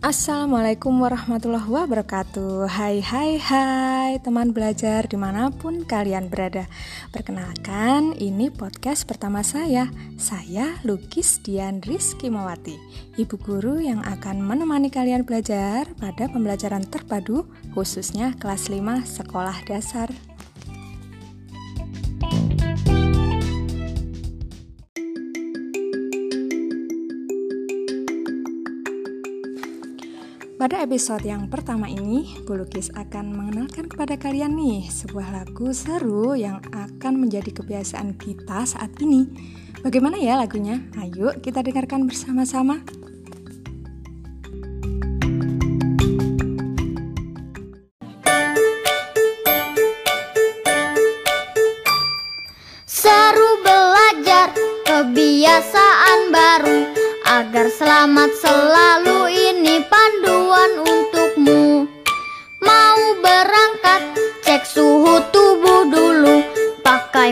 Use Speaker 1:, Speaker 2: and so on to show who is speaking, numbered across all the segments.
Speaker 1: Assalamualaikum warahmatullahi wabarakatuh. Hai hai hai teman belajar di mana pun kalian berada. Perkenalkan ini podcast pertama saya. Saya Lukis Dian Rizky Mawati Ibu guru yang akan menemani kalian belajar pada pembelajaran terpadu Khususnya kelas 5 sekolah dasar Pada episode yang pertama ini, Bulukis akan mengenalkan kepada kalian nih sebuah lagu seru yang akan menjadi kebiasaan kita saat ini. Bagaimana ya lagunya? Ayo kita dengarkan bersama-sama.
Speaker 2: Seru belajar kebiasaan baru agar selamat selalu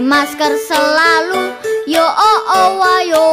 Speaker 2: masker selalu. Yo oh oh ayo. ayo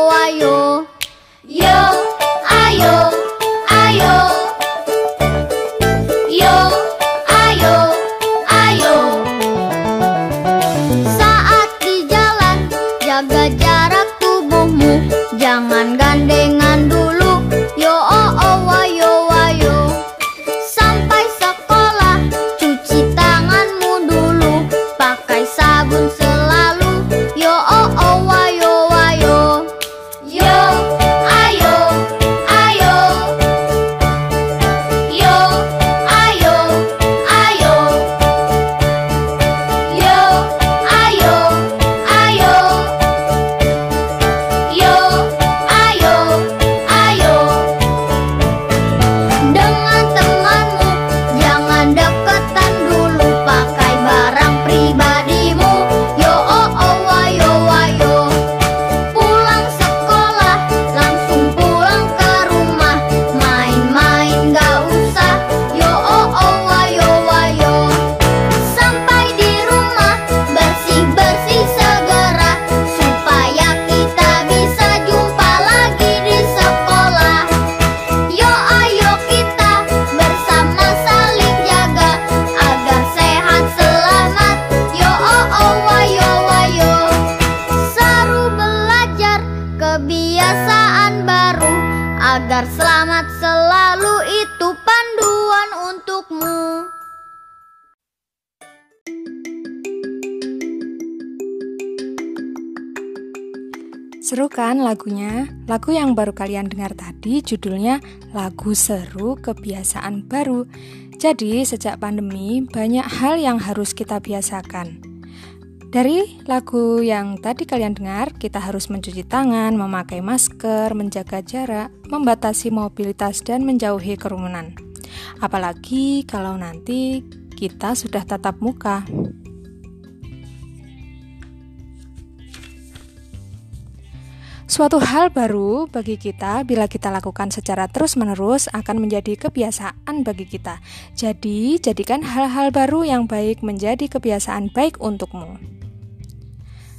Speaker 2: kebiasaan baru Agar selamat selalu itu panduan untukmu
Speaker 1: Seru kan lagunya? Lagu yang baru kalian dengar tadi judulnya Lagu Seru Kebiasaan Baru. Jadi, sejak pandemi banyak hal yang harus kita biasakan. Dari lagu yang tadi kalian dengar, kita harus mencuci tangan, memakai masker, menjaga jarak, membatasi mobilitas dan menjauhi kerumunan. Apalagi kalau nanti kita sudah tatap muka. Suatu hal baru bagi kita bila kita lakukan secara terus-menerus akan menjadi kebiasaan bagi kita. Jadi, jadikan hal-hal baru yang baik menjadi kebiasaan baik untukmu.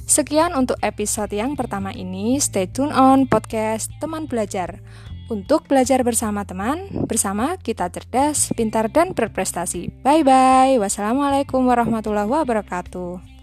Speaker 1: Sekian untuk episode yang pertama ini. Stay tune on podcast Teman Belajar. Untuk belajar bersama teman, bersama kita cerdas, pintar, dan berprestasi. Bye bye. Wassalamualaikum warahmatullahi wabarakatuh.